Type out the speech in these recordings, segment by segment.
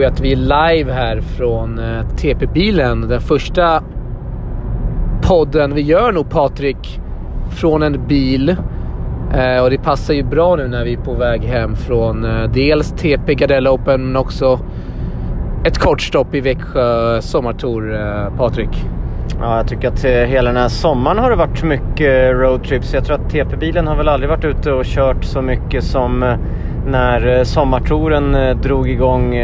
tror jag att vi är live här från eh, TP-bilen. Den första podden vi gör nog Patrik från en bil. Eh, och det passar ju bra nu när vi är på väg hem från eh, dels TP Gardell Open men också ett kort stopp i Växjö sommartour, eh, Patrik. Ja, jag tycker att eh, hela den här sommaren har det varit mycket roadtrips. Jag tror att TP-bilen har väl aldrig varit ute och kört så mycket som eh, när eh, sommartouren drog igång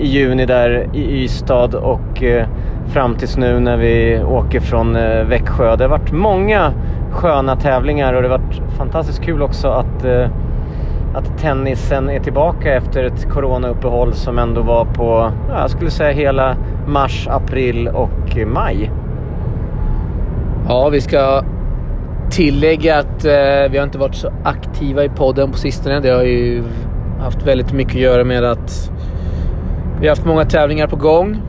i juni där i Ystad och eh, fram tills nu när vi åker från eh, Växjö. Det har varit många sköna tävlingar och det har varit fantastiskt kul också att, eh, att tennisen är tillbaka efter ett coronauppehåll som ändå var på, jag skulle säga hela mars, april och maj. Ja, vi ska tillägga att eh, vi har inte varit så aktiva i podden på sistone. Det har ju haft väldigt mycket att göra med att vi har haft många tävlingar på gång.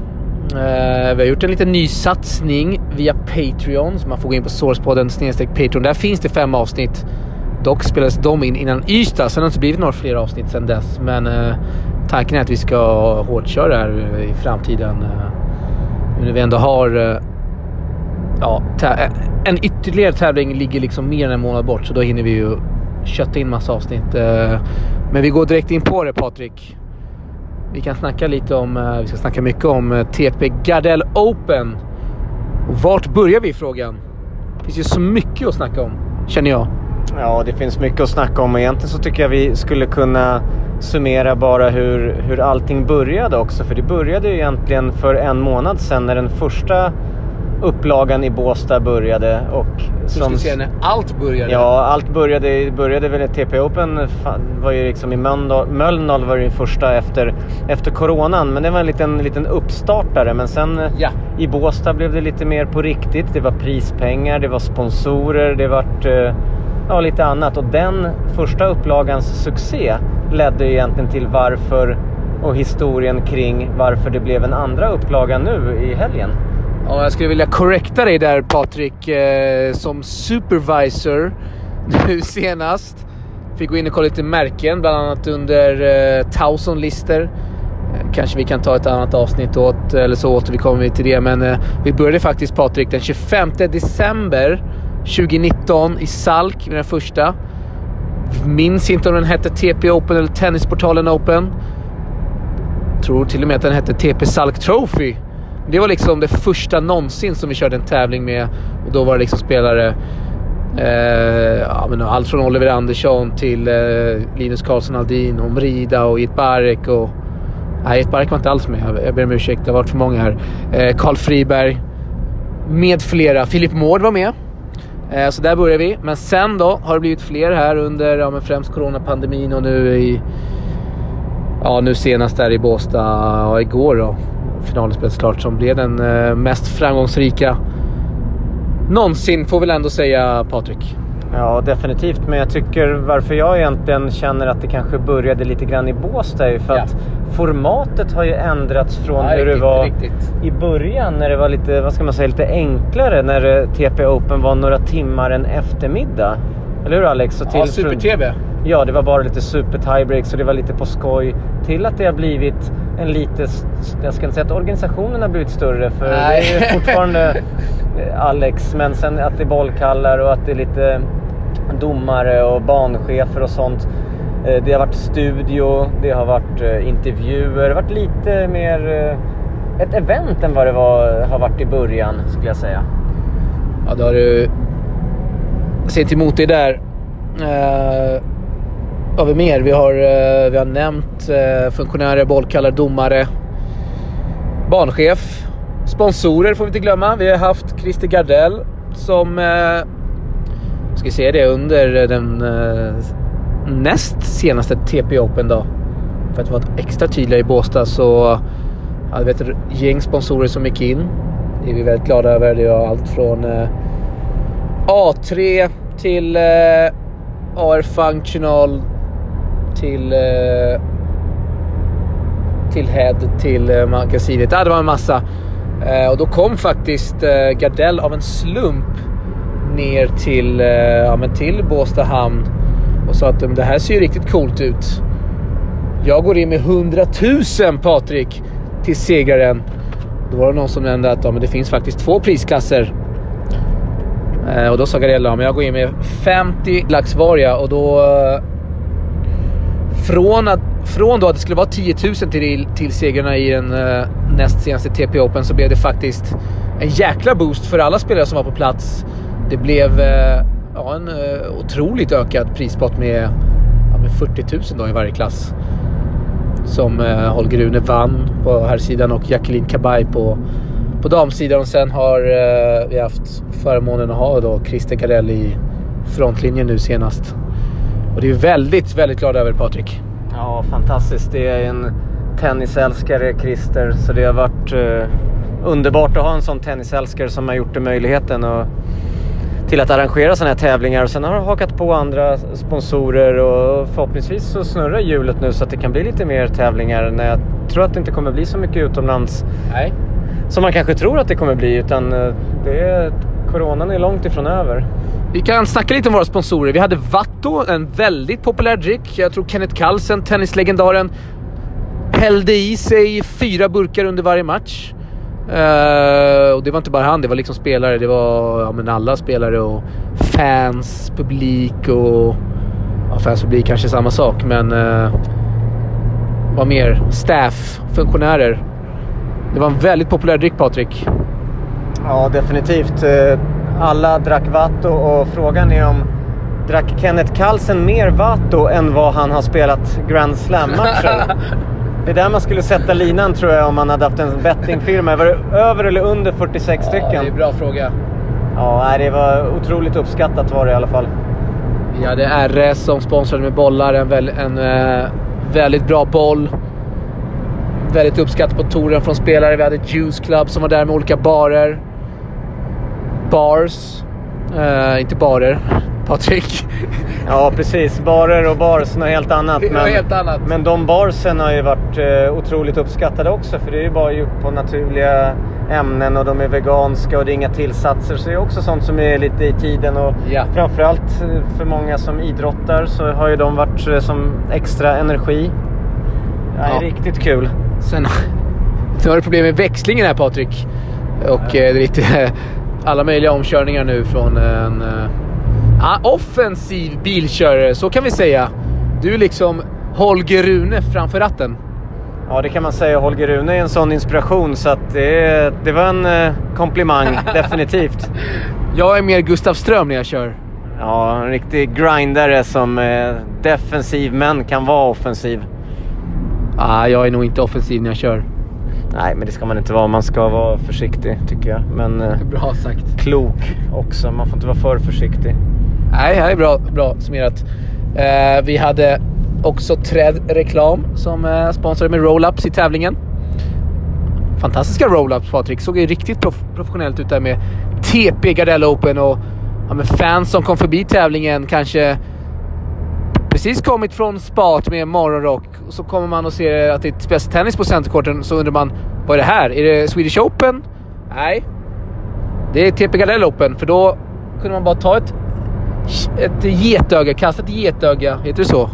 Eh, vi har gjort en liten ny satsning via Patreon. Så man får gå in på sourcepodden Patreon. Där finns det fem avsnitt. Dock spelades de in innan Ystad, så det har inte blivit några fler avsnitt sedan dess. Men eh, tanken är att vi ska hårdköra här eh, i framtiden. Eh, nu när vi ändå har eh, ja, eh, en ytterligare tävling ligger liksom mer än en månad bort så då hinner vi ju kötta in massa avsnitt. Eh, Men vi går direkt in på det Patrik. Vi kan snacka lite om, eh, vi ska snacka mycket om eh, TP Gardell Open. Och vart börjar vi frågan? Det finns ju så mycket att snacka om, känner jag. Ja, det finns mycket att snacka om och egentligen så tycker jag vi skulle kunna summera bara hur, hur allting började också. För det började ju egentligen för en månad sedan när den första upplagan i Båstad började. Och ska vi se när allt började. Ja, allt började, började väl TP Open. fa- var ju liksom i Mölndal, Mölndal var det första efter, efter coronan. Men det var en liten, liten uppstartare. Men sen eh, Ja. i Båstad blev det lite mer på riktigt. Det var prispengar, det var sponsorer, det var ja, lite annat. Och den första upplagans succé ledde egentligen till varför och historien kring varför det blev en andra upplaga nu i helgen. Ja, jag skulle vilja korrekta dig där Patrik. Eh, som supervisor nu senast. Fick gå in och kolla lite märken, bland annat under eh, Towson-lister. Eh, kanske vi kan ta ett annat avsnitt åt, eller så återkommer vi till det. Men eh, vi började faktiskt Patrik den 25 december 2019 i Salk med den första. Minns inte om den hette TP Open eller Tennisportalen Open. Tror till och med att den hette TP Salk Trophy. Det var liksom det första någonsin som vi körde en tävling med. Och då var det liksom spelare... Eh, ja, men allt från Oliver Andersson till eh, Linus Karlsson Aldin och Mrida och Itbarek och... Nej, Itbarek var inte alls med. Jag, jag ber om ursäkt, det har varit för många här. Eh, Carl Friberg med flera. Filip Mård var med. Eh, så där började vi. Men sen då har det blivit fler här under ja, men främst coronapandemin och nu i... Ja, nu senast där i Båstad, ja, igår då. Finalen spelades klart som blev den eh, mest framgångsrika någonsin får väl ändå säga Patrik. Ja, definitivt. Men jag tycker varför jag egentligen känner att det kanske började lite grann i Båstad är för Ja. att formatet har ju ändrats från Ja, hur det var riktigt. i början när det var lite, vad ska man säga, lite enklare när eh, TP Open var några timmar en eftermiddag. Eller hur Alex? Ja, till- Super-TV. Ja, det var bara lite super tiebreaks och det var lite på skoj. Till att det har blivit en lite, jag ska inte säga att organisationen har blivit större för Nej. det är fortfarande eh, Alex. Men sen att det är bollkallar och att det är lite domare och banchefer och sånt. Eh, Det har varit studio, det har varit eh, intervjuer, det har varit lite mer ett event än vad det var, har varit i början skulle jag säga. Ja, då har du... Sett emot dig där. Uh, har vi mer? Vi har, eh, vi har nämnt eh, funktionärer, bollkallare, domare, banchef, sponsorer får vi inte glömma. Vi har haft Christer Gardell som, eh, ska vi säga det, under den näst senaste TP Open då. För att vara extra tydliga i Båstad så hade vi ett gäng sponsorer som gick in. Det är vi väldigt glada över. Det var allt från A3 till AR Functional till eh, till Head till eh, magasinet. Ja, det var en massa. Eh, och då kom faktiskt Gardell av en slump ner till, ja, men till Båstad hamn och sa att det här ser ju riktigt coolt ut. Jag går in med 100 000 Patrik till segraren. Då var det någon som nämnde att ja, men det finns faktiskt två prisklasser. Eh, och då sa Gardella, ja, men jag går in med 50 lax var jag och då... Från, att, från då att det skulle vara 10 000 till, till segrarna i den uh, näst senaste TP Open så blev det faktiskt en jäkla boost för alla spelare som var på plats. Det blev uh, ja, en uh, otroligt ökad prispott med, ja, med 40 000 då i varje klass. Som Holger Rune vann på här sidan och Jacqueline Kabay på, på damsidan. Och sen har vi haft förmånen att ha då Christer Carell i frontlinjen nu senast. Och det är väldigt, väldigt glada över Patrik. Ja, fantastiskt. Det är en tennisälskare, Christer, så det har varit eh, underbart att ha en sån tennisälskare som har gjort det möjligheten och, till att arrangera sådana här tävlingar. Och sen har det hakat på andra sponsorer och förhoppningsvis så snurrar hjulet nu så att det kan bli lite mer tävlingar. När jag tror att det inte kommer bli så mycket utomlands Nej. som man kanske tror att det kommer bli. Utan eh, det är, coronan är långt ifrån över. Vi kan snacka lite om våra sponsorer. Vi hade Vatto, en väldigt populär dryck. Jag tror Kenneth Carlsen, tennislegendaren, hällde i sig fyra burkar under varje match. Uh, och det var inte bara han, det var liksom spelare. Det var ja, men alla spelare och fans, publik och... Ja, fans och publik kanske är samma sak, men... Uh, vad mer? Staff, funktionärer. Det var en väldigt populär dryck, Patrik. Ja, definitivt. Eh, alla drack Vatto och frågan är om drack Kenneth Carlsen mer Vatto än vad han har spelat Grand Slam-matcher? Det är där man skulle sätta linan tror jag om man hade haft en bettingfirma. Var det över eller under 46 Ja, stycken? det är en bra fråga. Ja, det var otroligt uppskattat var det i alla fall. Vi hade RS som sponsrade med bollar. En, väl, en eh, väldigt bra boll. Väldigt uppskattat på touren från spelare. Vi hade Juice Club som var där med olika barer. Bars. Eh, inte barer. Patrik. Ja, precis. Barer och bars, något helt annat. Det är något helt annat. men de barsen har ju varit eh, otroligt uppskattade också. För det är ju bara gjort på naturliga ämnen och de är veganska och det är inga tillsatser. Så det är också sånt som är lite i tiden. Och Ja. framförallt eh, för många som idrottar så har ju de varit eh, som extra energi. Ja, Ja. Riktigt kul. Sen, sen har du problem med växlingen här Patrik. Och eh, lite alla möjliga omkörningar nu från en eh, ah, offensiv bilkörare, så kan vi säga. Du är liksom Holger Rune framför ratten. Ja, det kan man säga. Holger Rune är en sån inspiration så att det, det var en eh, komplimang, definitivt. Jag är mer Gustav Ström när jag kör. Ja, en riktig grindare som är defensiv men kan vara offensiv. Ah, jag är nog inte offensiv när jag kör. Nej, men det ska man inte vara. Man ska vara försiktig tycker jag. Men eh, Bra sagt. klok också. Man får inte vara för försiktig. Nej, det är bra, bra summerat. Eh, vi hade också Träd Reklam som eh, sponsrade med roll-ups i tävlingen. Fantastiska roll-ups Patrik. Såg ju riktigt prof- professionellt ut där med TP Gardella Open och ja, fans som kom förbi tävlingen kanske precis kommit från spat med morgonrock. Och så kommer man och ser att det spelas tennis på centercourten så undrar man vad är det här? Är det Swedish Open? Nej. Det är TP Gardella Open för då kunde man bara ta ett ett getöga, kasta ett getöga, heter det så?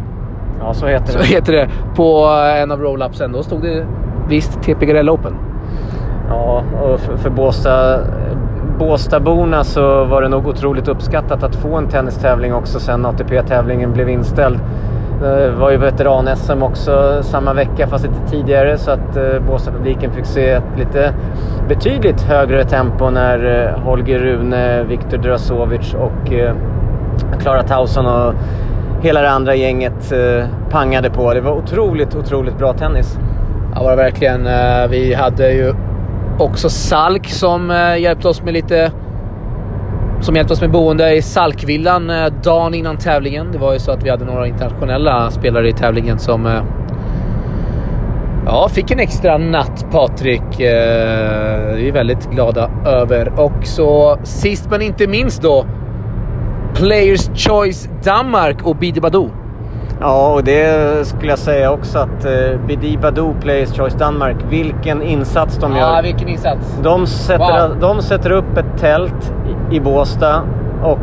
Ja, så heter Så det. heter det på en av roll-upsen. Då stod det visst TP Gardella Open. Ja, och för, för Båstad, Båstadborna så var det nog otroligt uppskattat att få en tennistävling också sen ATP-tävlingen blev inställd. Det var ju veteran-SM också samma vecka fast lite tidigare så att eh, Båstadpubliken fick se ett lite betydligt högre tempo när eh, Holger Rune, Viktor Drasovic och Klara Tausson och hela det andra gänget pangade på. Det var otroligt, otroligt bra tennis. Ja, var det verkligen. Vi hade ju också Salk som eh, hjälpte oss med lite... Som hjälpte oss med boende i Salkvillan eh, dagen innan tävlingen. Det var ju så att vi hade några internationella spelare i tävlingen som... eh, Ja, fick en extra natt Patrik. Eh, Vi är väldigt glada över. Och så sist men inte minst då. Players Choice Danmark och Bidi Badou. Ja, och det skulle jag säga också att eh, Bidi Badou Players Choice Danmark, vilken insats de Ja, gör. vilken insats. De sätter, Wow. de sätter upp ett tält i, Båstad och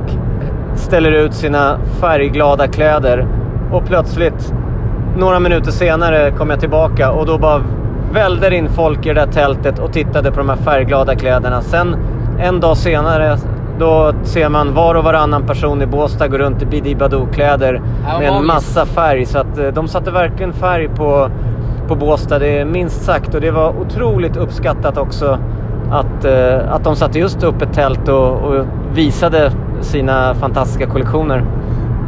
ställer ut sina färgglada kläder. Och plötsligt, några minuter senare kom jag tillbaka och då bara välde in folk i det där tältet och tittade på de här färgglada kläderna. Sen en dag senare då ser man var och varannan person i Båstad gå runt i Bidi Badoo-kläder Ja, med en massa färg. Så att eh, de satte verkligen färg på, på Båstad, det är minst sagt. Och det var otroligt uppskattat också att, eh, att de satte just upp ett tält och, och visade sina fantastiska kollektioner.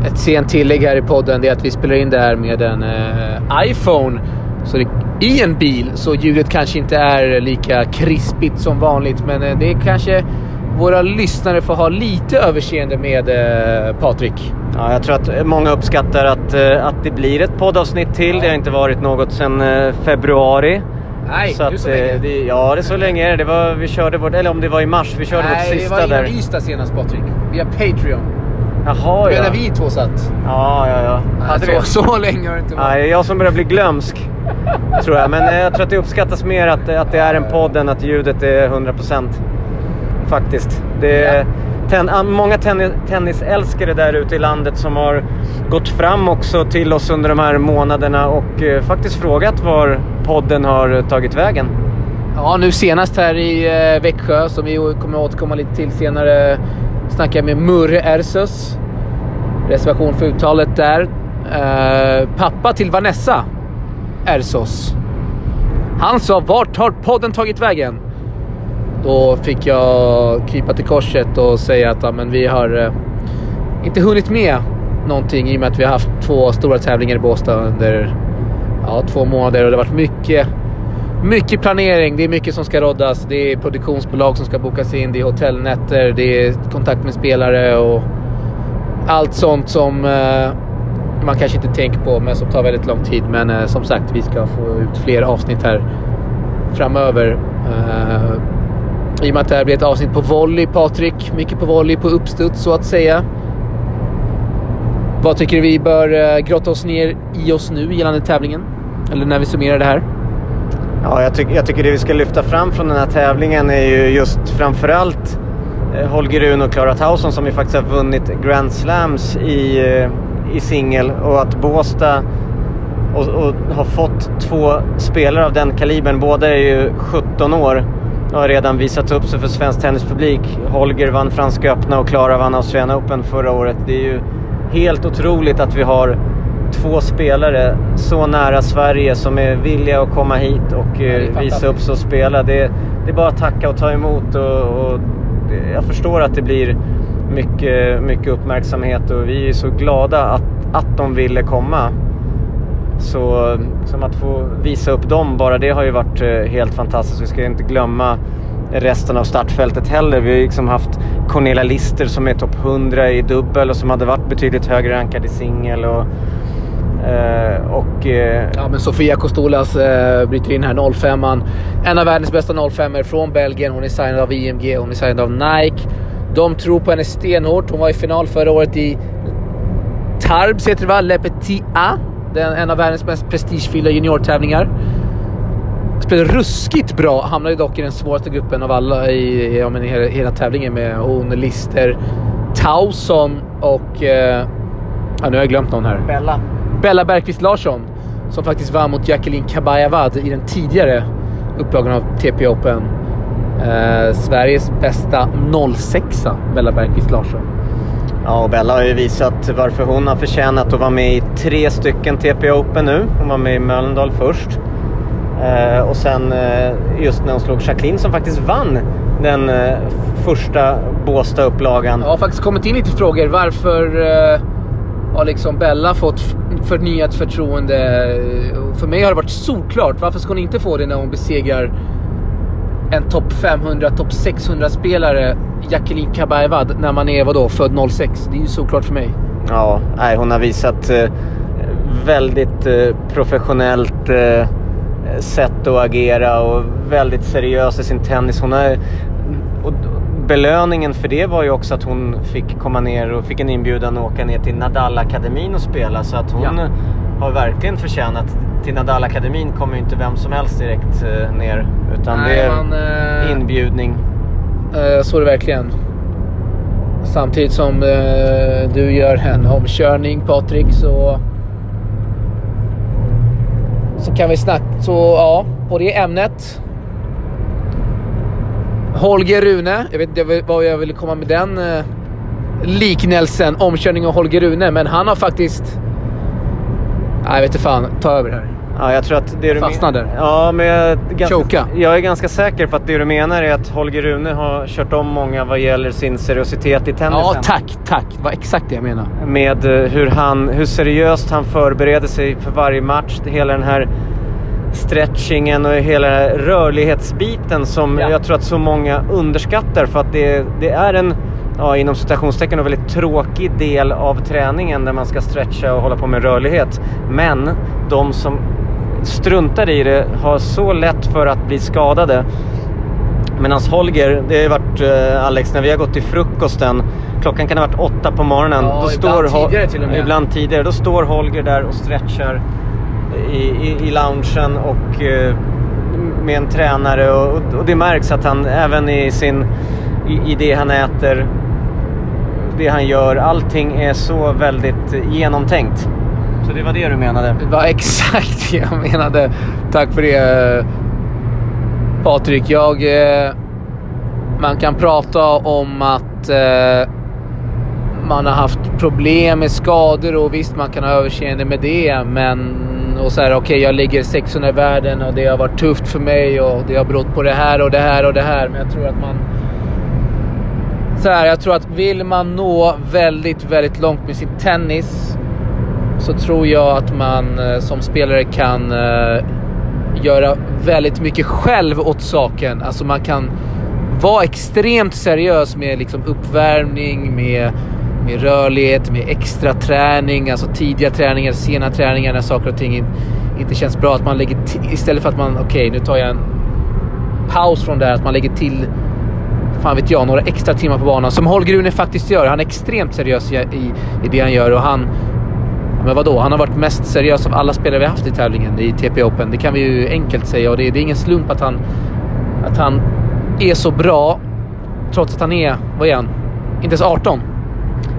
Ett sent tillägg här i podden är att vi spelar in det här med en eh, iPhone. Så det, I en bil, så ljudet kanske inte är lika krispigt som vanligt. Men eh, det är kanske våra lyssnare får ha lite överseende med eh, Patrik. Ja, jag tror att många uppskattar att, eh, att det blir ett poddavsnitt till. Det har inte varit något sedan eh, februari. Nej, så att, så eh, länge. det, ja, det är så länge är det. det var, vi körde vårt, eller om det var i mars, vi körde vårt Nej, det sista var där. innan Ystad senast Patrik. Via Patreon. Jaha, ja. när vi två satt. Ja, ja, ja. Hade så, vi? så länge har det inte Ja, varit. det är jag som börjar bli glömsk. tror jag. Men jag tror att det uppskattas mer att, att det är en podd än att ljudet är 100%. Faktiskt. Det är ten, många tennis, tennisälskare där ute i landet som har gått fram också till oss under de här månaderna och eh, faktiskt frågat var podden har tagit vägen. Ja, nu senast här i eh, Växjö, som vi kommer att återkomma lite till senare, snackade jag med Murre Ersus. Reservation för uttalet där. Eh, pappa till Vanessa Ersos. Han sa “Vart har podden tagit vägen?” Då fick jag krypa till korset och säga att ja, men vi har eh, inte hunnit med någonting i och med att vi har haft två stora tävlingar i Båstad under ja, två månader och det har varit mycket mycket planering, det är mycket som ska roddas. Det är produktionsbolag som ska bokas in, det är hotellnätter, det är kontakt med spelare och allt sånt som eh, man kanske inte tänker på men som tar väldigt lång tid. Men eh, som sagt, vi ska få ut fler avsnitt här framöver. Eh, i och med att det här blir ett avsnitt på volley, Patrik. Mycket på volley, på uppstuds så att säga. Vad tycker du vi bör eh, grotta oss ner i oss nu gällande tävlingen? Eller när vi summerar det här? Ja, jag, ty jag tycker det vi ska lyfta fram från den här tävlingen är ju just framförallt eh, Holger Rune och Klara Tauson som ju faktiskt har vunnit Grand Slams i, eh, i singel och att Båstad och, och har fått två spelare av den kalibern. Båda är ju 17 år har redan visat upp sig för svensk tennispublik. Holger vann Franska öppna och Klara vann Australian Open förra året. Det är ju helt otroligt att vi har två spelare så nära Sverige som är villiga att komma hit och är eh, visa upp sig och spela. Det, det är bara att tacka och ta emot. Och, och jag förstår att det blir mycket, mycket uppmärksamhet och vi är så glada att, att de ville komma. Så som att få visa upp dem, bara det har ju varit eh, helt fantastiskt. Vi ska inte glömma resten av startfältet heller. Vi har liksom haft Cornelia Lister som är topp 100 i dubbel och som hade varit betydligt högre rankad i singel. Och, eh, och eh, Ja, men Sofia Kostolas eh, bryter in här, 05an. En av världens bästa 05 från Belgien. Hon är signad av IMG, hon är signad av Nike. De tror på henne stenhårt. Hon var i final förra året i Tarbes, heter det va? Le Petit A. Den, en av världens mest prestigefyllda juniortävlingar. Spelade ruskigt bra. Hamnade dock i den svåraste gruppen av alla i, ja, men i hela, hela tävlingen med hon, Lister, Tauson och... Eh, ja, nu har jag glömt någon här. Bella. Bella Bergqvist Larsson som faktiskt vann mot Jacqueline Kabayavad i den tidigare upplagan av TP Open. Eh, Sveriges bästa 06 Bella Bergqvist Larsson. Ja, och Bella har ju visat varför hon har förtjänat att vara med i tre stycken TP Open nu. Hon var med i Mölndal först. Eh, och sen eh, just när hon slog Jacqueline som faktiskt vann den eh, första Båstad-upplagan. Jag har faktiskt kommit in lite frågor. Varför eh, har liksom Bella fått förnyat förtroende? Eh, för mig har det varit solklart. Varför ska hon inte få det när hon besegrar en topp 500, topp 600 spelare, Jacqueline Kabayavad, när man är vadå, född 06? Det är ju såklart för mig. Ja, nej, hon har visat eh, väldigt eh, professionellt eh, sätt att agera och väldigt seriös i sin tennis. Hon har, och belöningen för det var ju också att hon fick komma ner och fick en inbjudan att åka ner till Nadal-akademin och spela. Så att hon Ja. Har verkligen förtjänat. Till Nadal-akademin kommer ju inte vem som helst direkt eh, ner. Utan Nej, det är man, eh, inbjudning. Eh, så är det verkligen. Samtidigt som eh, du gör en omkörning Patrik så så kan vi snacka... Så ja, på det ämnet. Holger Rune. Jag vet inte vad jag ville komma med den eh, liknelsen. Omkörning av Holger Rune. Men han har faktiskt... Nej, jag vet inte fan. Ta över här. Ja, jag tror att det du Fastnade. Ja, men jag, Choka. jag är ganska säker på att det du menar är att Holger Rune har kört om många vad gäller sin seriositet i tennisen. Ja, tack, tack. Det var exakt det jag menade. Med eh, hur, han, hur seriöst han förbereder sig för varje match. Hela den här stretchingen och hela rörlighetsbiten som Ja. jag tror att så många underskattar för att det, det är en ja, inom citationstecken en väldigt tråkig del av träningen där man ska stretcha och hålla på med rörlighet. Men de som struntar i det har så lätt för att bli skadade. Medan Holger, det har ju varit eh, Alex, när vi har gått till frukosten, klockan kan ha varit åtta på morgonen. Ja, ibland Hol- tidigare till och med. Ibland tidigare. Då står Holger där och stretchar i, i, i loungen och eh, med en tränare och, och det märks att han även i sin i, i det han äter, det han gör, allting är så väldigt genomtänkt. Så det var det du menade? Det var exakt det jag menade. Tack för det Patrik. Jag... Eh, man kan prata om att eh, man har haft problem med skador och visst, man kan ha överseende med det. Men och så här, okej, jag ligger 600 i världen och det har varit tufft för mig och det har berott på det här och det här och det här. Men jag tror att man... Så här, jag tror att vill man nå väldigt, väldigt långt med sin tennis så tror jag att man eh, som spelare kan uh, göra väldigt mycket själv åt saken. Alltså man kan vara extremt seriös med liksom uppvärmning, med, med rörlighet, med extra träning, alltså tidiga träningar, sena träningar när saker och ting inte känns bra. Att man lägger istället för att man, okej nu tar jag en paus från det här, att man lägger till fan vet jag, några extra timmar på banan. Som Holger Rune faktiskt gör. Han är extremt seriös i, i, i det han gör och han men vadå? Han har varit mest seriös av alla spelare vi haft i tävlingen i TP Open. Det kan vi ju enkelt säga och det, det är ingen slump att han, att han är så bra trots att han är, vad är han? Inte ens 18.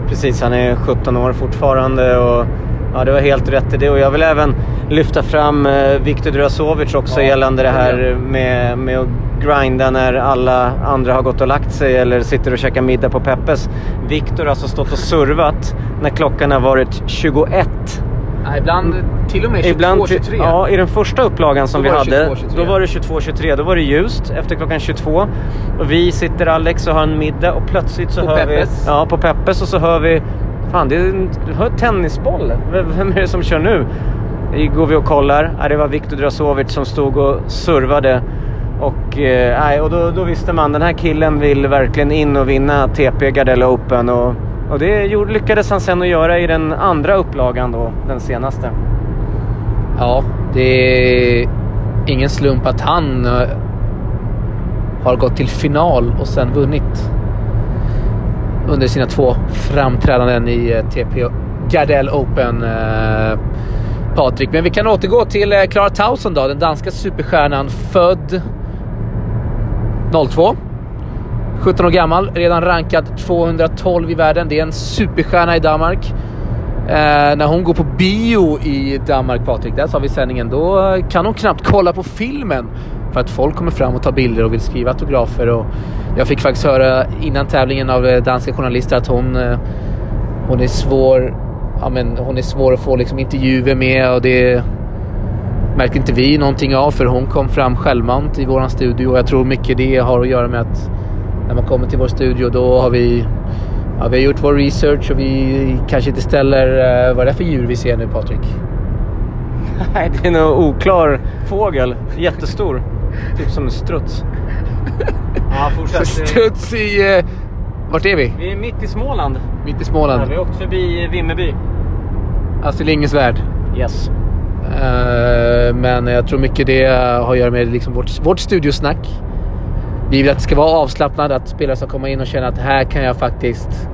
Precis, han är 17 år fortfarande och ja, det var helt rätt i det. Och jag vill även lyfta fram eh, Viktor Drasovic också Ja, gällande det här med, med att grinda när alla andra har gått och lagt sig eller sitter och käkar middag på Peppes. Viktor har alltså stått och servat när klockan har varit 21. Nej, ibland till och med 22, Ibland, 23. Ja, i den första upplagan som vi hade, 22-23. då var det 22-23. Då var det ljust efter klockan 22. Och vi sitter Alex och har en middag och plötsligt så På hör Peppes. vi... Ja, på Peppes och så hör vi... Fan, det är en, tennisboll. Vem är det som kör nu? Går vi och kollar. Ja, det var Viktor Drasovic som stod och servade. Och, eh, och då, då visste man den här killen vill verkligen in och vinna TP Gardella Open. Och, och det gjorde, lyckades han sen att göra i den andra upplagan då, den senaste. Ja, det är ingen slump att han eh, har gått till final och sen vunnit under sina två framträdanden i eh, TP Gardell Open. Eh, Patrik, men vi kan återgå till Clara Tauson då, den danska superstjärnan. Född 02. 17 år gammal, redan rankad 212 i världen. Det är en superstjärna i Danmark. Eh, när hon går på bio i Danmark, Patrik, där sa vi i sändningen, då kan hon knappt kolla på filmen. För att folk kommer fram och tar bilder och vill skriva autografer. Och jag fick faktiskt höra innan tävlingen av eh, danska journalister att hon, eh, hon är svår ja, men hon är svår att få liksom, intervjuer med och det märkte inte vi någonting av för hon kom fram självmant i våran studio och jag tror mycket det har att göra med att när man kommer till vår studio då har vi Ja, vi har gjort vår research och vi kanske inte ställer... eh, vad är det för djur vi ser nu Patrik? Nej, det är en oklar fågel. Jättestor. Typ som en struts. Ja, fortsätt. Struts i... eh, vart är vi? Vi är mitt i Småland. Mitt i Ja, Småland. vi har åkt förbi Vimmerby. Astrid Lindgrens Värld. Yes. Eh, men jag tror mycket det har att göra med liksom vårt, vårt studiosnack. Vi vill att det ska vara avslappnat, att spelare ska komma in och känna att här kan jag faktiskt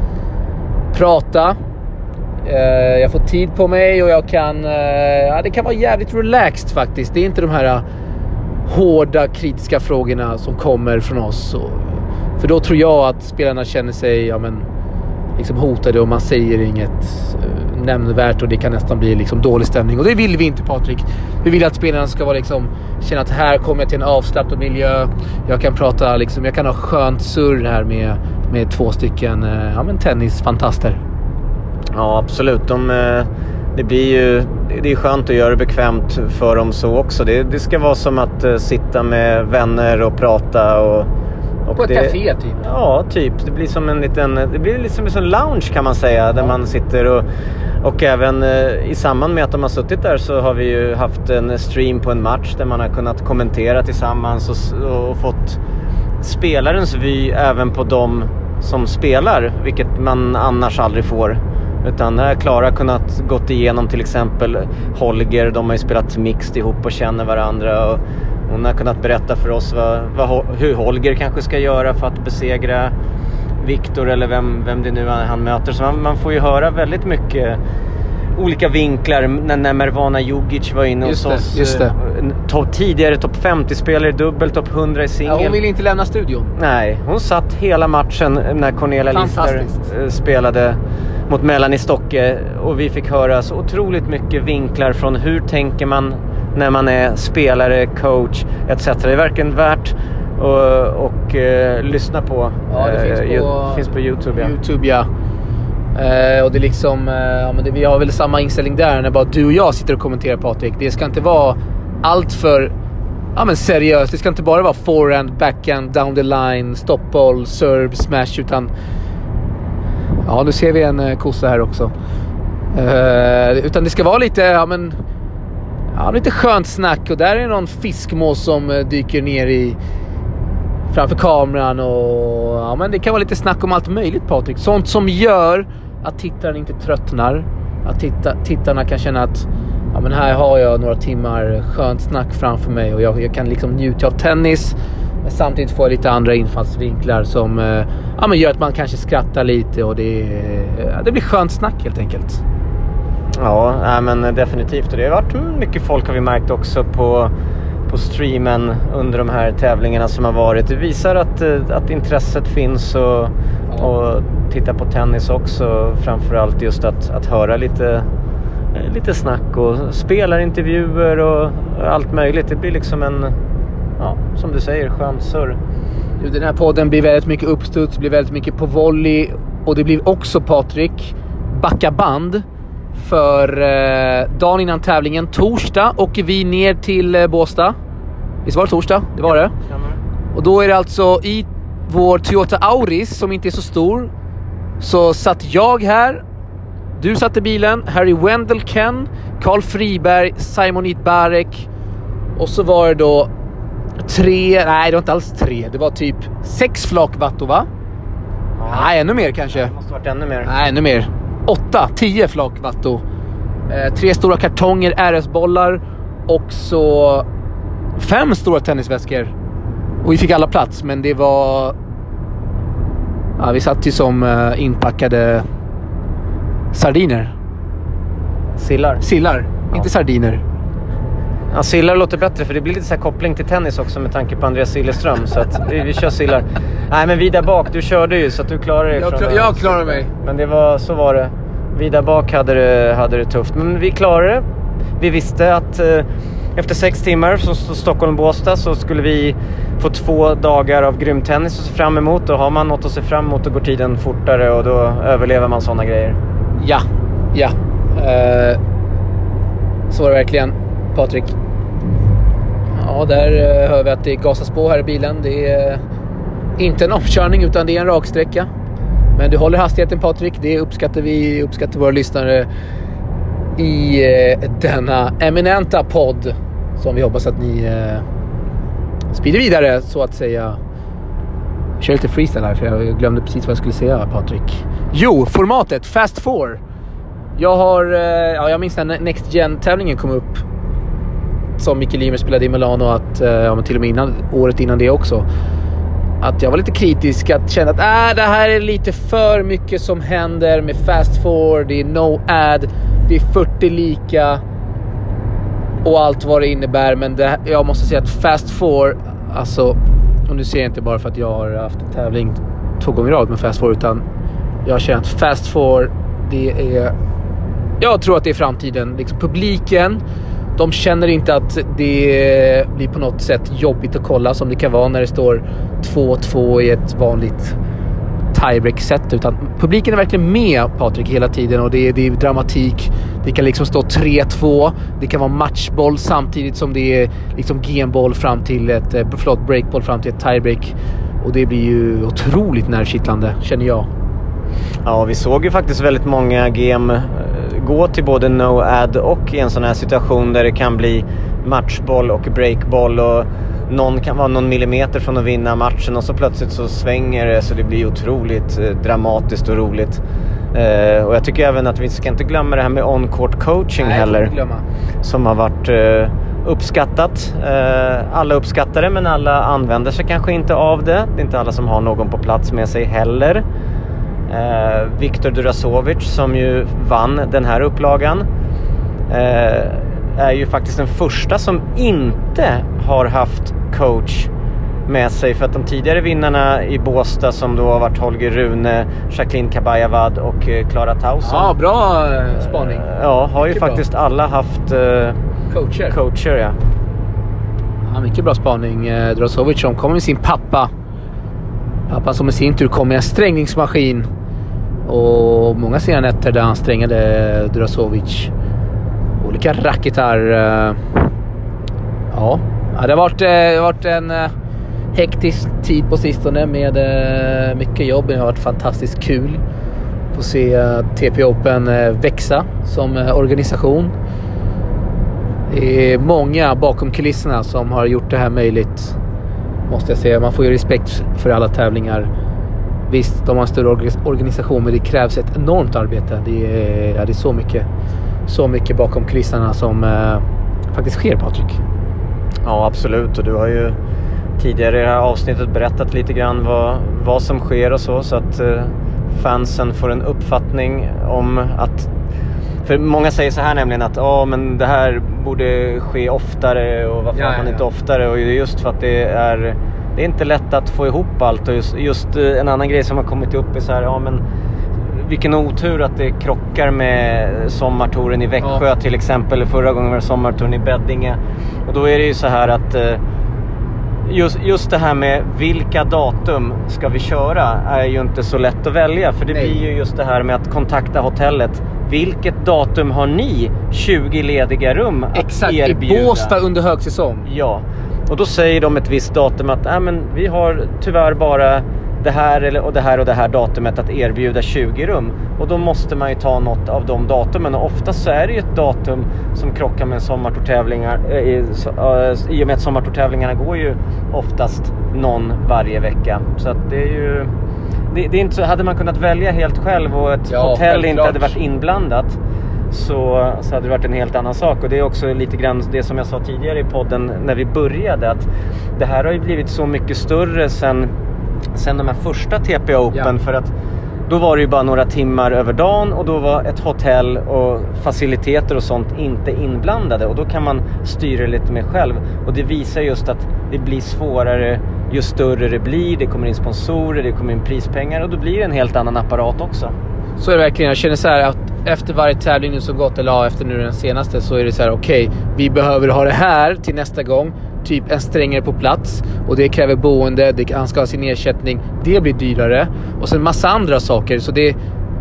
prata. Eh, jag får tid på mig och jag kan... Eh, ja, det kan vara jävligt relaxed faktiskt. Det är inte de här hårda kritiska frågorna som kommer från oss. För då tror jag att spelarna känner sig ja, men, liksom hotade och man säger inget nämnvärt och det kan nästan bli liksom dålig stämning. Och det vill vi inte Patrik. Vi vill att spelarna ska vara liksom, känna att här kommer jag till en avslappnad miljö. Jag kan prata liksom, jag kan ha skönt surr här med, med två stycken eh, ja, men tennisfantaster. Ja, absolut. De, eh, det blir ju det är skönt att göra det bekvämt för dem så också. Det, det ska vara som att eh, sitta med vänner och prata. Och, och På ett det, café typ? Ja, typ. Det blir som en liten det blir liksom en lounge kan man säga. Där man sitter och, och även uh, i samband med att de har suttit där så har vi ju haft en stream på en match där man har kunnat kommentera tillsammans och, och fått spelarens vy även på dem som spelar, vilket man annars aldrig får. Utan här har Klara kunnat gått igenom till exempel Holger, de har ju spelat mixed ihop och känner varandra. Och hon har kunnat berätta för oss vad, vad, hur Holger kanske ska göra för att besegra Viktor eller vem, vem det nu är han möter. Så man, man får ju höra väldigt mycket olika vinklar när, när Mervana Jugic var inne hos oss. just det. eh, to- tidigare topp 50-spelare, dubbel topp 100 i Ja, singel. hon vill inte lämna studion. Nej, hon satt hela matchen när Cornelia Lister eh, spelade mot Melanie Stocke och vi fick höra så otroligt mycket vinklar från hur tänker man när man är spelare, coach etc. Det är verkligen värt att och, eh, lyssna på. Ja, det finns Eh, på, ju- finns på Youtube. Ja. Youtube, ja. Eh, och det är liksom, eh, ja, men det, vi har väl samma inställning där när bara du och jag sitter och kommenterar Patrik. Det ska inte vara allt för ja, men seriöst. Det ska inte bara vara forehand, backhand, down the line, stoppball, serve, smash. Utan ja, nu ser vi en eh, kossa här också. Eh, utan det ska vara lite, ja men ja, lite skönt snack och där är någon fiskmås som eh, dyker ner i framför kameran och ja, men det kan vara lite snack om allt möjligt Patrik. Sånt som gör att tittaren inte tröttnar. Att titta, tittarna kan känna att ja, men här har jag några timmar skönt snack framför mig och jag, jag kan liksom njuta av tennis. Men samtidigt får jag lite andra infallsvinklar som eh, ja, men gör att man kanske skrattar lite och det, ja, det blir skönt snack helt enkelt. Ja, men definitivt. Och det har varit mycket folk har vi märkt också på, på streamen under de här tävlingarna som har varit. Det visar att, eh, att intresset finns och, Ja. och titta på tennis också. Framförallt just att, att höra lite, eh, lite snack och spelarintervjuer och allt möjligt. Det blir liksom en, ja, som du säger, skön surr. Den här podden blir väldigt mycket uppstuds, blir väldigt mycket på volley och det blir också Patrik, backa band. För eh, dagen innan tävlingen, torsdag, åker vi ner till eh, Båstad. Visst var det torsdag? Det var det. Och då är det alltså i vår Toyota Auris som inte är så stor. Så satt jag här. Du satt i bilen. Harry Wendell Ken, Karl Friberg, Simon Itbarek. Och så var det då tre, nej det var inte alls tre. Det var typ sex flak Vatto va? Nej, ännu mer kanske. Det måste varit ännu mer. Nej, ännu mer. Åtta, tio flak Vatto. Eh, tre stora kartonger RS-bollar och så fem stora tennisväskor. Och vi fick alla plats, men det var... Ja, vi satt ju som eh, inpackade sardiner. Sillar. Sillar, Ja. inte sardiner. Ja, sillar låter bättre för det blir lite så här koppling till tennis också med tanke på Andreas Sillerström. Så att vi, vi kör sillar. Nej men vi där bak, du körde ju så att du klarade dig. Jag klar- jag klarar mig. Men det var, så var det. Vi där bak hade det, hade det tufft. Men vi klarade det. Vi visste att eh, efter sex timmar från St- Stockholm-Båstad så skulle vi få två dagar av grym tennis att se fram emot. Och har man något att se fram emot då går tiden fortare och då överlever man sådana grejer. Ja, ja. Eh, så var det verkligen, Patrik. Ja, där eh, hör vi att det gasas på här i bilen. Det är eh, inte en omkörning utan det är en raksträcka. Men du håller hastigheten Patrik. Det uppskattar vi, uppskattar våra lyssnare i eh, denna eminenta podd som vi hoppas att ni sprider vidare så att säga. Jag kör lite freestyle här för jag glömde precis vad jag skulle säga Patrik. Jo, formatet Fast Four. Jag har, ja, jag minns när Next Gen-tävlingen kom upp. Som Micke Limer spelade i Milano, att, eh, ja, men till och med innan, året innan det också. Att jag var lite kritisk, att känna att äh, det här är lite för mycket som händer med Fast Four, det är no ad, det är 40 lika och allt vad det innebär. Men det, jag måste säga att Fast Four, alltså, och nu ser jag inte bara för att jag har haft en tävling två gånger i rad med Fast Four, utan Jag känner att Fast Four, det är... Jag tror att det är framtiden. Liksom publiken, de känner inte att det blir på något sätt jobbigt att kolla som det kan vara när det står 2-2 i ett vanligt tiebreak-set. Utan publiken är verkligen med Patrik hela tiden och det är, det är dramatik. Det kan liksom stå 3-2. Det kan vara matchboll samtidigt som det är liksom genboll fram till ett... Eh, förlåt, breakboll fram till ett tiebreak. Och det blir ju otroligt nervkittlande, känner jag. Ja, vi såg ju faktiskt väldigt många game gå till både no-ad och i en sån här situation där det kan bli matchboll och breakboll och någon kan vara någon millimeter från att vinna matchen och så plötsligt så svänger det så det blir otroligt eh, dramatiskt och roligt. Eh, och jag tycker även att vi ska inte glömma det här med on-court coaching Nej, heller. Som har varit eh, uppskattat. Alla uppskattar det men alla använder sig kanske inte av det. Det är inte alla som har någon på plats med sig heller. Eh, Viktor Durasovic som ju vann den här upplagan eh, är ju faktiskt den första som inte har haft coach med sig för att de tidigare vinnarna i Båstad som då har varit Holger Rune, Jacqueline Kabayavad och eh, Klara Tauson. Ja, bra eh, spaning. Eh, Ja, har ju Mycket bra. faktiskt alla haft eh, Coacher. coacher. Ja. Ja, mycket bra spaning. Drasovic som kommer med sin pappa. Pappa som i sin tur kom med en strängningsmaskin. Och många sena nätter där han strängade Drasovic. Olika racketar. Eh, ja, det har varit, eh, det har varit en eh, hektisk tid på sistone med mycket jobb. Det har varit fantastiskt kul. Få se TP Open växa som organisation. Det är många bakom kulisserna som har gjort det här möjligt. Måste jag säga. Man får ju respekt för alla tävlingar. Visst, de har en större orga- organisation men det krävs ett enormt arbete. Det är, ja, det är så, mycket, så mycket bakom kulisserna som eh, faktiskt sker Patrik. ja, absolut. Och du har ju tidigare i det här avsnittet berättat lite grann vad, vad som sker och så. Så att eh, fansen får en uppfattning om att för många säger så här nämligen att ja men det här borde ske oftare och varför Ja, har ja, man ja. inte oftare? Och det är just för att det är det är inte lätt att få ihop allt och just, just eh, en annan grej som har kommit upp är så här, ja men vilken otur att det krockar med sommartouren i Växjö Ja. till exempel. Förra gången var det sommartouren i Beddinge. Och då är det ju så här att eh, just, just det här med vilka datum ska vi köra är ju inte så lätt att välja. För det Nej. blir ju just det här med att kontakta hotellet. Vilket datum har ni 20 lediga rum att Exakt, i erbjuda? Båstad under högsäsong. Ja, och då säger de ett visst datum att äh, men vi har tyvärr bara det här och det här och det här datumet att erbjuda 20 rum. Och då måste man ju ta något av de datumen och oftast så är det ju ett datum som krockar med sommartourtävlingar. eh, i- eh, I och med att sommartourtävlingarna går ju oftast någon varje vecka. Så att det är ju... Det, det är inte så, hade man kunnat välja helt själv och ett Ja, hotell inte hade varit inblandat så, så hade det varit en helt annan sak. Och det är också lite grann det som jag sa tidigare i podden när vi började. Att det här har ju blivit så mycket större sen, sen de här första TP Open. Ja. För att då var det ju bara några timmar över dagen och då var ett hotell och faciliteter och sånt inte inblandade. Och då kan man styra lite mer själv. Och det visar just att det blir svårare ju större det blir. Det kommer in sponsorer, det kommer in prispengar och då blir det en helt annan apparat också. Så är det verkligen. Jag känner så här att efter varje tävling nu som gått, eller ja, efter nu den senaste, så är det så här: okej, vi behöver ha det här till nästa gång. Typ en strängare på plats och det kräver boende, det, han ska ha sin ersättning. Det blir dyrare. Och sen massa andra saker. Så det,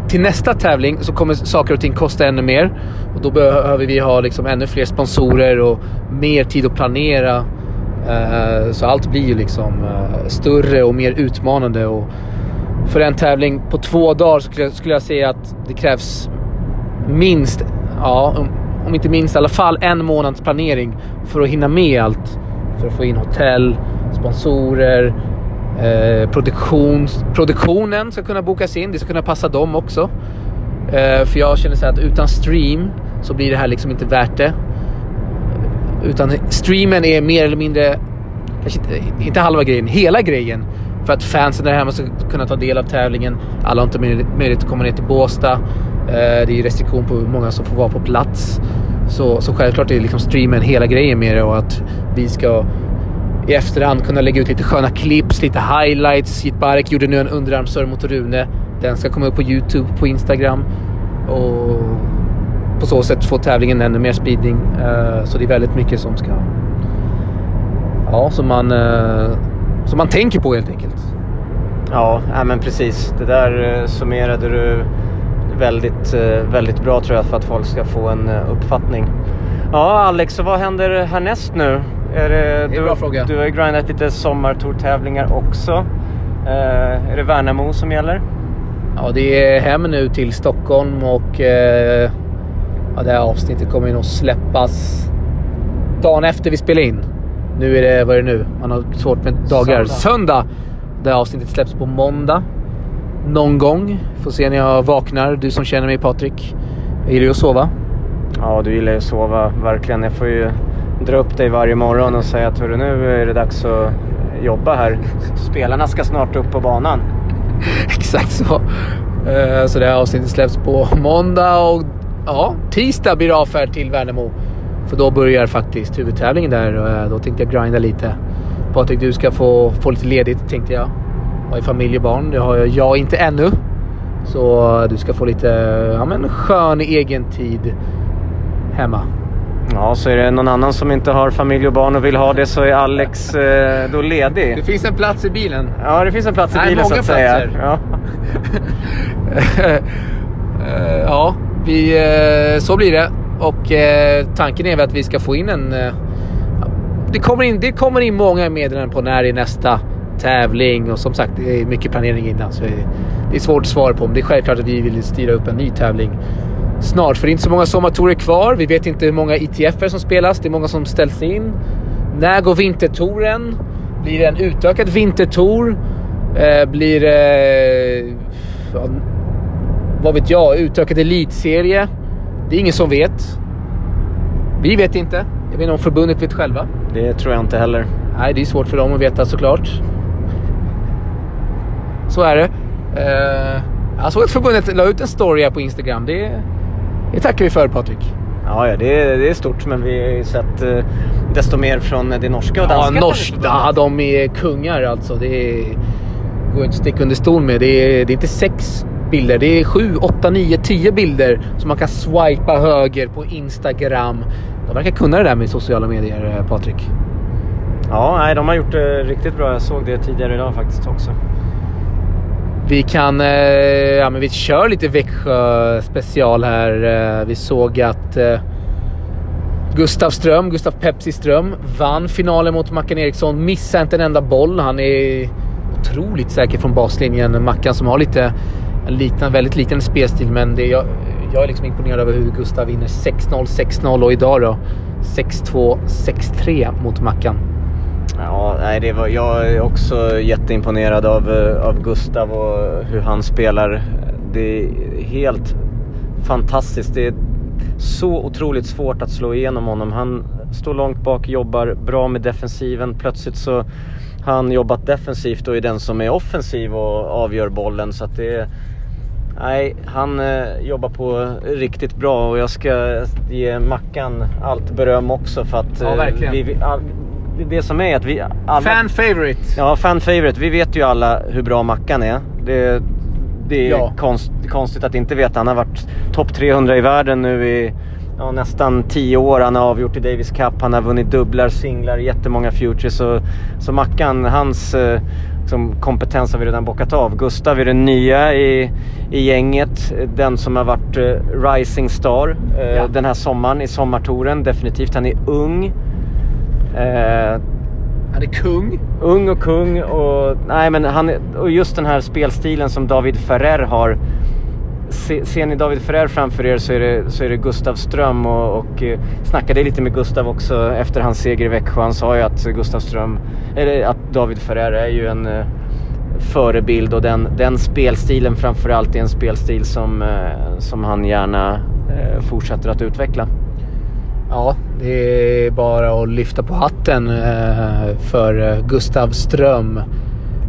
till nästa tävling så kommer saker och ting kosta ännu mer. Och då behöver vi ha liksom ännu fler sponsorer och mer tid att planera. Eh, så allt blir ju liksom eh, större och mer utmanande. Och för en tävling på två dagar så skulle jag, skulle jag säga att det krävs minst, ja, om, inte minst i alla fall en månads planering för att hinna med allt. För att få in hotell, sponsorer, eh, produktion, produktionen ska kunna bokas in. Det ska kunna passa dem också. Eh, för jag känner så här att utan stream så blir det här liksom inte värt det. Utan streamen är mer eller mindre, kanske inte, inte halva grejen, hela grejen. För att fansen där hemma ska kunna ta del av tävlingen. Alla har inte möjlighet att komma ner till Båstad. Eh, det är ju restriktion på hur många som får vara på plats. Så, så självklart är liksom streamen hela grejen med det och att vi ska i efterhand kunna lägga ut lite sköna clips, lite highlights. Jitbarek gjorde nu en underarmsserve mot Rune. Den ska komma upp på Youtube, på Instagram och på så sätt få tävlingen ännu mer spridning. Eh, så det är väldigt mycket som ska... Ja, som man, eh, som man tänker på helt enkelt. Ja, men precis. Det där summerade du väldigt, väldigt bra tror jag för att folk ska få en uppfattning. Ja, Alex, och vad händer härnäst nu? Är det, det är du, bra fråga. Du har ju grindat lite sommartourtävlingar också. Eh, är det Värnamo som gäller? Ja, det är hem nu till Stockholm och eh, ja, det här avsnittet kommer ju nog släppas dagen efter vi spelar in. Nu är det, vad är det nu? Man har svårt med dagar. Söndag! Söndag! Det här avsnittet släpps på måndag. Någon gång. Får se när jag vaknar. Du som känner mig Patrik. Jag gillar ju att sova. Ja, du gillar ju att sova verkligen. Jag får ju dra upp dig varje morgon och säga att nu är det dags att jobba här. Spelarna ska snart upp på banan. Exakt så. Eh, så det här avsnittet släpps på måndag och ja, tisdag blir det avfärd till Värnamo. För då börjar faktiskt huvudtävlingen där och eh, då tänkte jag grinda lite. Patrik, du ska få, få lite ledigt tänkte jag. Har familj och barn. Det har jag inte ännu. Så du ska få lite ja, men skön egen tid hemma. Ja, så är det någon annan som inte har familj och barn och vill ha det så är Alex eh, då ledig. Det finns en plats i bilen. Ja, det finns en plats i Nej, bilen så att säga. Ja, uh, ja vi, uh, så blir det. Och uh, tanken är väl att vi ska få in en... det, kommer in, det kommer in många meddelanden på när det är nästa tävling och som sagt det är mycket planering innan så det är svårt att svara på. Men det är självklart att vi vill styra upp en ny tävling snart. För det är inte så många sommartorer kvar. Vi vet inte hur många ITFer som spelas. Det är många som ställs in. När går vintertouren? Blir det en utökad vintertour? Eh, blir det... Eh, vad vet jag? Utökad elitserie? Det är ingen som vet. Vi vet inte. Jag vet inte om förbundet vet själva. Det tror jag inte heller. Nej, det är svårt för dem att veta såklart. Så är det. Eh, jag såg att förbundet la ut en story här på Instagram. Det det tackar vi för Patrik. Ja, ja det, är, det är stort men vi har ju sett eh, desto mer från det norska och danska. Ja, norsk, ja, de är kungar alltså. Det är, går inte att sticka under stol med. Det är, det är inte sex bilder. Det är sju, åtta, nio, tio bilder som man kan swipa höger på Instagram. De verkar kunna det där med sociala medier, eh, Patrik. Ja, nej, de har gjort det riktigt bra. Jag såg det tidigare idag faktiskt också. Vi kan, eh, ja men vi kör lite Växjö special här. Eh, vi såg att eh, Gustav Ström, Gustav Pepsi Ström, vann finalen mot Mackan Eriksson. Missade inte en enda boll. Han är otroligt säker från baslinjen. Mackan som har lite, en liten, väldigt liten spelstil, men det, jag, jag är liksom imponerad över hur Gustav vinner 6-0, 6-0 och idag då 6-2, 6-3 mot Mackan. Ja, nej, det var, jag är också jätteimponerad av, eh, av Gustav och hur han spelar. Det är helt fantastiskt. Det är så otroligt svårt att slå igenom honom. Han står långt bak, jobbar bra med defensiven. Plötsligt så har han jobbat defensivt och är den som är offensiv och avgör bollen. Så att det är, Nej, han eh, jobbar på riktigt bra och jag ska ge Mackan allt beröm också för att ja, eh, vi, vi, det som är att vi alla... Fan favorite! Ja, fan favorite. Vi vet ju alla hur bra Mackan är. Det, det är ja. konst, konstigt att inte veta. Han har varit topp 300 i världen nu i ja, nästan 10 år. Han har avgjort i Davis Cup, han har vunnit dubblar, singlar, jättemånga futures. Så, så Mackan, hans eh, liksom, kompetens har vi redan bockat av. Gustav är den nya i, i gänget. Den som har varit eh, rising star eh, ja. den här sommaren i sommartouren. Definitivt. Han är ung. Eh, han är kung. Ung och kung och, nej, men han, och just den här spelstilen som David Ferrer har. Se, ser ni David Ferrer framför er så är det, så är det Gustav Ström och, och eh, snackade lite med Gustav också efter hans seger i Växjö. Han sa ju att Gustav Ström, eller att David Ferrer är ju en eh, förebild och den, den spelstilen framförallt är en spelstil som, eh, som han gärna eh, fortsätter att utveckla. Ja, det är bara att lyfta på hatten eh, för eh, Gustav Ström.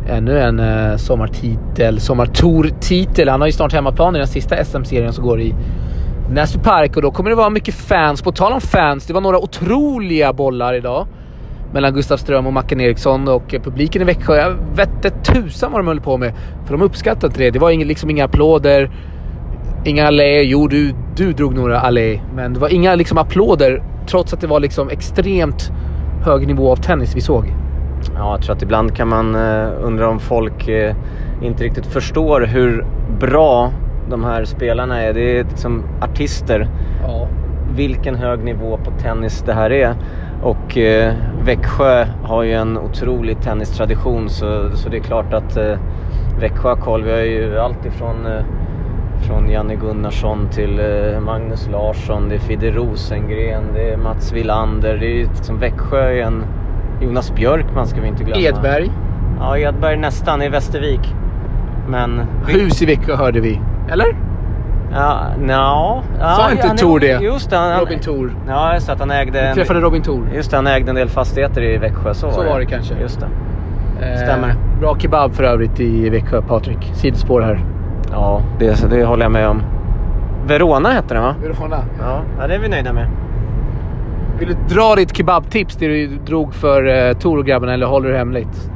Ännu en eh, sommartitel, sommartour-titel. Han har ju snart hemmaplan i den sista SM-serien som går i Näsby Park och då kommer det vara mycket fans. På tal om fans, det var några otroliga bollar idag. mellan Gustav Ström och Mackan Eriksson och publiken i Växjö. Jag vette tusan vad de höll på med. För de uppskattade inte det. Det var liksom inga applåder, inga allé. Jo, du, du drog några allé. Men det var inga liksom applåder trots att det var liksom extremt hög nivå av tennis vi såg. Ja, jag tror att ibland kan man uh, undra om folk uh, inte riktigt förstår hur bra de här spelarna är. Det är liksom artister. Ja. Vilken hög nivå på tennis det här är. Och eh, Växjö har ju en otrolig tennistradition så, så det är klart att eh, Växjö har koll. Vi har ju allt ifrån eh, från Janne Gunnarsson till eh, Magnus Larsson, det är Fidde Rosengren, det är Mats Wilander. Det är liksom Växjö är en... Jonas Björkman ska vi inte glömma. Edberg. Ja, Edberg nästan i Västervik. Men... Hus i Växjö hörde vi. Eller? Ja, no, ja, Sa inte ja, Tor det? Just det, han, Robin Tor. Ja, just att han ägde... Vi träffade Robin Tor. Just det, han ägde en del fastigheter i Växjö. Så, så var, det. var det kanske. Just det. Eh, Stämmer. Bra kebab för övrigt i Växjö, Patrik. Sidospår här. Ja, det, det håller jag med om. Verona hette den va? Verona. Ja, ja, det är vi nöjda med. Vill du dra ditt kebabtips, det du drog för eh, Tor och grabbarna, eller håller du hemligt?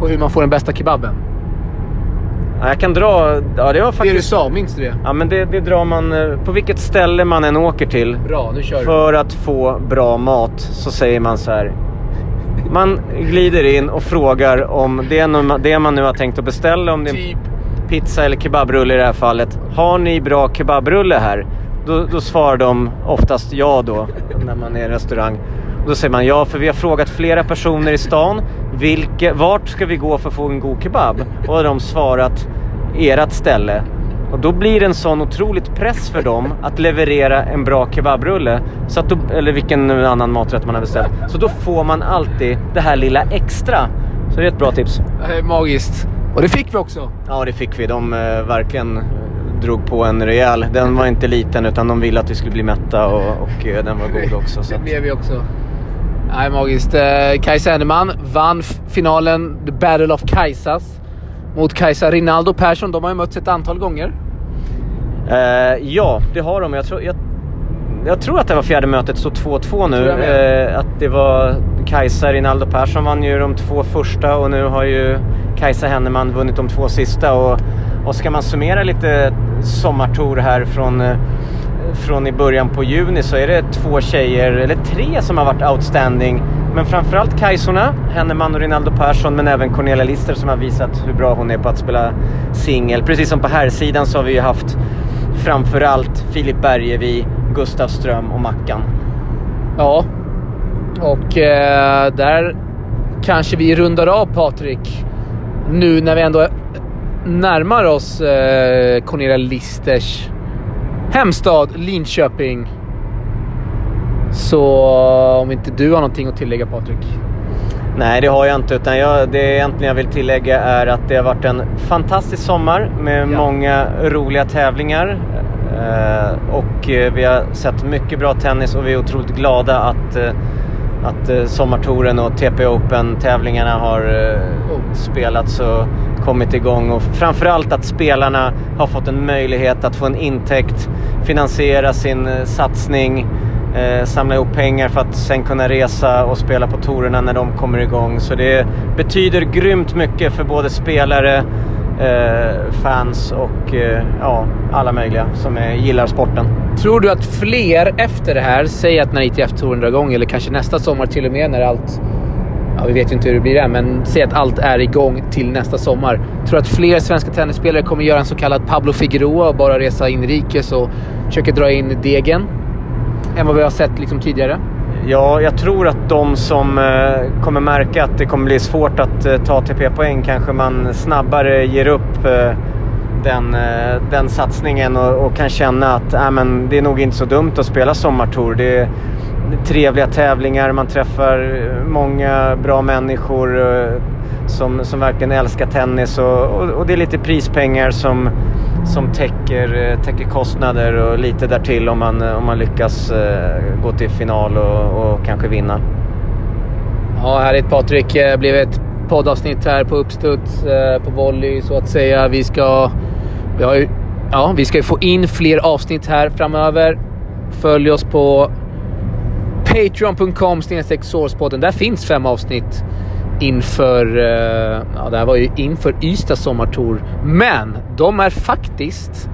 På hur man får den bästa kebaben? Ja, jag kan dra... Ja, det var faktiskt... Det du sa, minns du det? Ja, men det, det drar man... eh, På vilket ställe man än åker till. Bra, nu kör du. För att få bra mat så säger man så här. Man glider in och frågar om det, är någon, det man nu har tänkt att beställa. Om det Typ pizza eller kebabrulle i det här fallet. Har ni bra kebabrulle här? Då, då svarar de oftast ja då, när man är i en restaurang. Då säger man ja, för vi har frågat flera personer i stan. Vilke, vart ska vi gå för att få en god kebab? Och då har de svarat ert ställe. Och då blir det en sån otroligt press för dem att leverera en bra kebabrulle. Så att då, eller vilken annan maträtt man har beställt. Så då får man alltid det här lilla extra. Så det är ett bra tips. Det är magiskt. Och det fick vi också. Ja, det fick vi. De eh, verkligen drog på en rejäl. Den var inte liten utan de ville att vi skulle bli mätta och, och eh, den var god också. Så Det att, blev vi också. Nej, magiskt. Eh, Kajsa Enneman vann finalen The Battle of Kajsas mot Kajsa Rinaldo Persson. De har ju mötts ett antal gånger. eh, ja, det har de. Jag tror, jag, jag tror att det var fjärde mötet, så 2-2 nu. Eh, att det var Kajsa Rinaldo Persson vann ju de två första och nu har ju Kajsa Henneman vunnit de två sista. Och, och ska man summera lite sommartour här från eh, från i början på juni så är det två tjejer, eller tre som har varit outstanding. Men framförallt Kajsorna, Henneman och Rinaldo Persson, men även Cornelia Lister som har visat hur bra hon är på att spela singel. Precis som på herrsidan så har vi ju haft framförallt Filip Bergevi, Gustav Ström och Mackan. Ja. Och eh, där kanske vi rundar av Patrik. Nu när vi ändå närmar oss eh, Cornelia Listers hemstad Linköping. Så om inte du har någonting att tillägga Patrik? Nej, det har jag inte. Utan jag, det egentligen jag vill tillägga är att det har varit en fantastisk sommar med Ja. många roliga tävlingar. Eh, och eh, vi har sett mycket bra tennis och vi är otroligt glada att, eh, att eh, sommartouren och TP Open-tävlingarna har eh, spelats och kommit igång. Och framförallt att spelarna har fått en möjlighet att få en intäkt, finansiera sin eh, satsning eh, samla ihop pengar för att sen kunna resa och spela på tourerna när de kommer igång. Så det betyder grymt mycket för både spelare, Eh, fans och eh, ja, alla möjliga som är, gillar sporten. Tror du att fler efter det här, säg att när ITF-touren drar igång eller kanske nästa sommar till och med när allt... Ja, vi vet ju inte hur det blir än, men säg att allt är igång till nästa sommar. Tror du att fler svenska tennisspelare kommer göra en så kallad Pablo Figueroa och bara resa inrikes och försöka dra in degen? Än vad vi har sett liksom tidigare? Ja, jag tror att de som eh, kommer märka att det kommer bli svårt att eh, ta TP-poäng kanske man snabbare ger upp eh, den, eh, den satsningen och, och kan känna att äh, men det är nog inte så dumt att spela sommartour. Det är trevliga tävlingar, man träffar många bra människor eh, som, som verkligen älskar tennis och, och, och det är lite prispengar som, som täcker, eh, täcker kostnader och lite därtill om man, om man lyckas gå till final och, och kanske vinna. Ja, härligt Patrik. Det blev ett poddavsnitt här på uppstuds, på volley så att säga. Vi ska, vi har ju, ja, vi ska ju få in fler avsnitt här framöver. Följ oss på Patreon.com sourcepodden. Där finns fem avsnitt inför... Uh, ja, det här var ju inför Ystad sommartour. Men de är faktiskt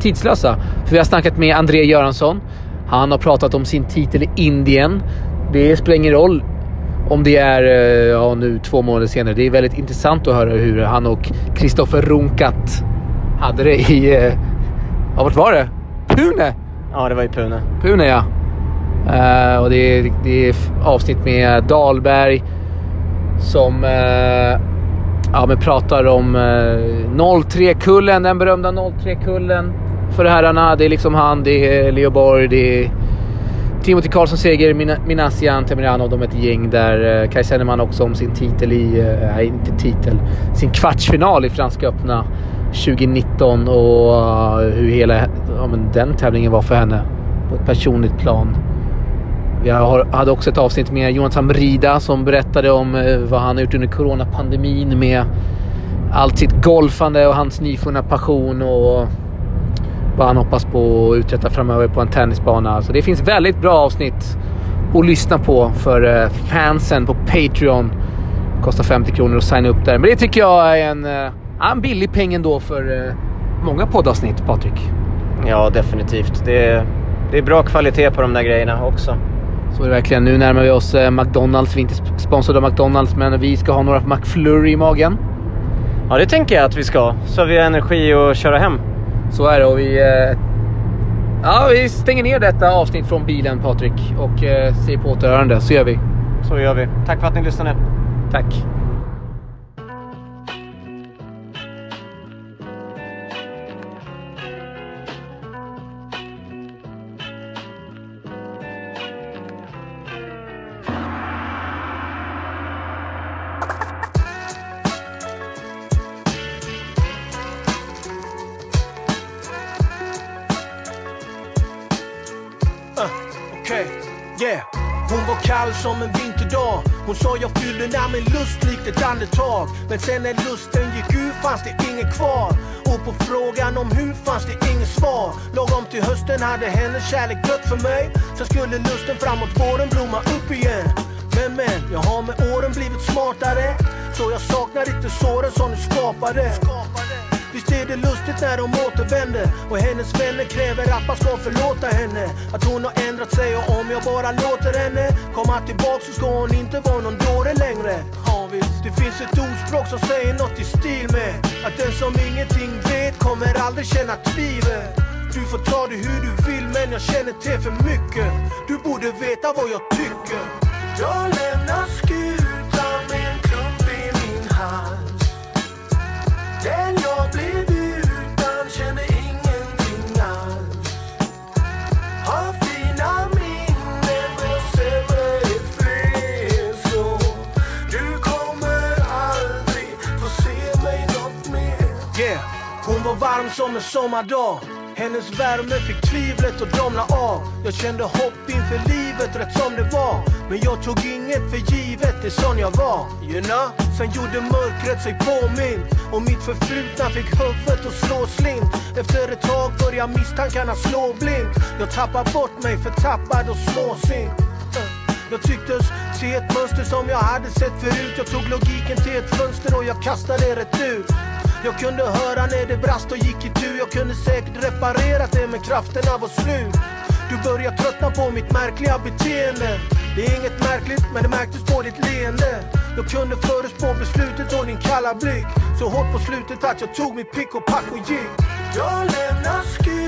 tidslösa. För vi har snackat med André Göransson. Han har pratat om sin titel i Indien. Det spelar ingen roll om det är uh, ja, nu två månader senare. Det är väldigt intressant att höra hur han och Kristoffer Runkat hade det i... Uh, ja, vart var det? Pune? Ja, det var i Pune. Pune ja. Uh, och det är, det är avsnitt med Dahlberg som uh, ja, men pratar om uh, eh, 03-kullen, den berömda 03-kullen för herrarna. Det är liksom han, det är Leo Borg, det är Timothy Karlsson Seger, Min Minasian, Temirano. De är ett gäng där. Uh, Kaj Senneman också om sin titel i, nej inte titel, sin kvartsfinal i Franska öppna 2019 och eh, hur hela ja, men den tävlingen var för henne på ett personligt plan. Jag hade också ett avsnitt med Jonathan Rida som berättade om eh, vad han har gjort under coronapandemin med allt sitt golfande och hans nyfunna passion och vad han hoppas på att uträtta framöver på en tennisbana. Så det finns väldigt bra avsnitt att lyssna på för eh, fansen på Patreon. Det kostar 50 kronor att signa upp där. Men det tycker jag är en, eh, en billig peng ändå för många poddavsnitt, Patrik. Ja, definitivt. Det är, det är bra kvalitet på de där grejerna också. Så är det verkligen. Nu närmar vi oss eh, McDonalds. Vi är inte sponsrade av McDonalds, men vi ska ha några McFlurry i magen. Ja, det tänker jag att vi ska. Så vi har energi att köra hem. Så är det och vi... Eh, ja, vi stänger ner detta avsnitt från bilen, Patrik. Och eh, säger på återhörande. Så gör vi. Så gör vi. Tack för att ni lyssnade. Tack. Tag. Men sen när lusten gick ur fanns det inget kvar. Och på frågan om hur fanns det inget svar. Lagom till hösten hade hennes kärlek dött för mig. Sen skulle lusten framåt våren blomma upp igen. Men men, jag har med åren blivit smartare. Så jag saknar inte såren som du skapade. Visst är det lustigt när de återvänder och hennes vänner kräver att man ska förlåta henne. Att hon har ändrat sig och om jag bara låter henne komma tillbaks så ska hon inte vara någon dåre längre. Ja. Det finns ett ordspråk som säger något i stil med att den som ingenting vet kommer aldrig känna tvivel. Du får ta det hur du vill men jag känner till för mycket. Du borde veta vad jag tycker. Jag lämnar var varm som en sommardag. Hennes värme fick tvivlet att domna av. Jag kände hopp inför livet rätt som det var. Men jag tog inget för givet, det är sån jag var. You know? Sen gjorde mörkret sig påmint. Och mitt förflutna fick huvudet att slå slint. Efter ett tag började misstankarna slå blint. Jag tappade bort mig förtappad och småsint. Jag tycktes se ett mönster som jag hade sett förut. Jag tog logiken till ett fönster och jag kastade det rätt ut. Jag kunde höra när det brast och gick i tur. Jag kunde säkert reparerat det men krafterna var slut. Du börjar tröttna på mitt märkliga beteende. Det är inget märkligt men det märktes på ditt leende. Jag kunde förutspå beslutet och din kalla blick. Så hårt på slutet att jag tog mitt pick och pack och gick. Jag lämnar skutan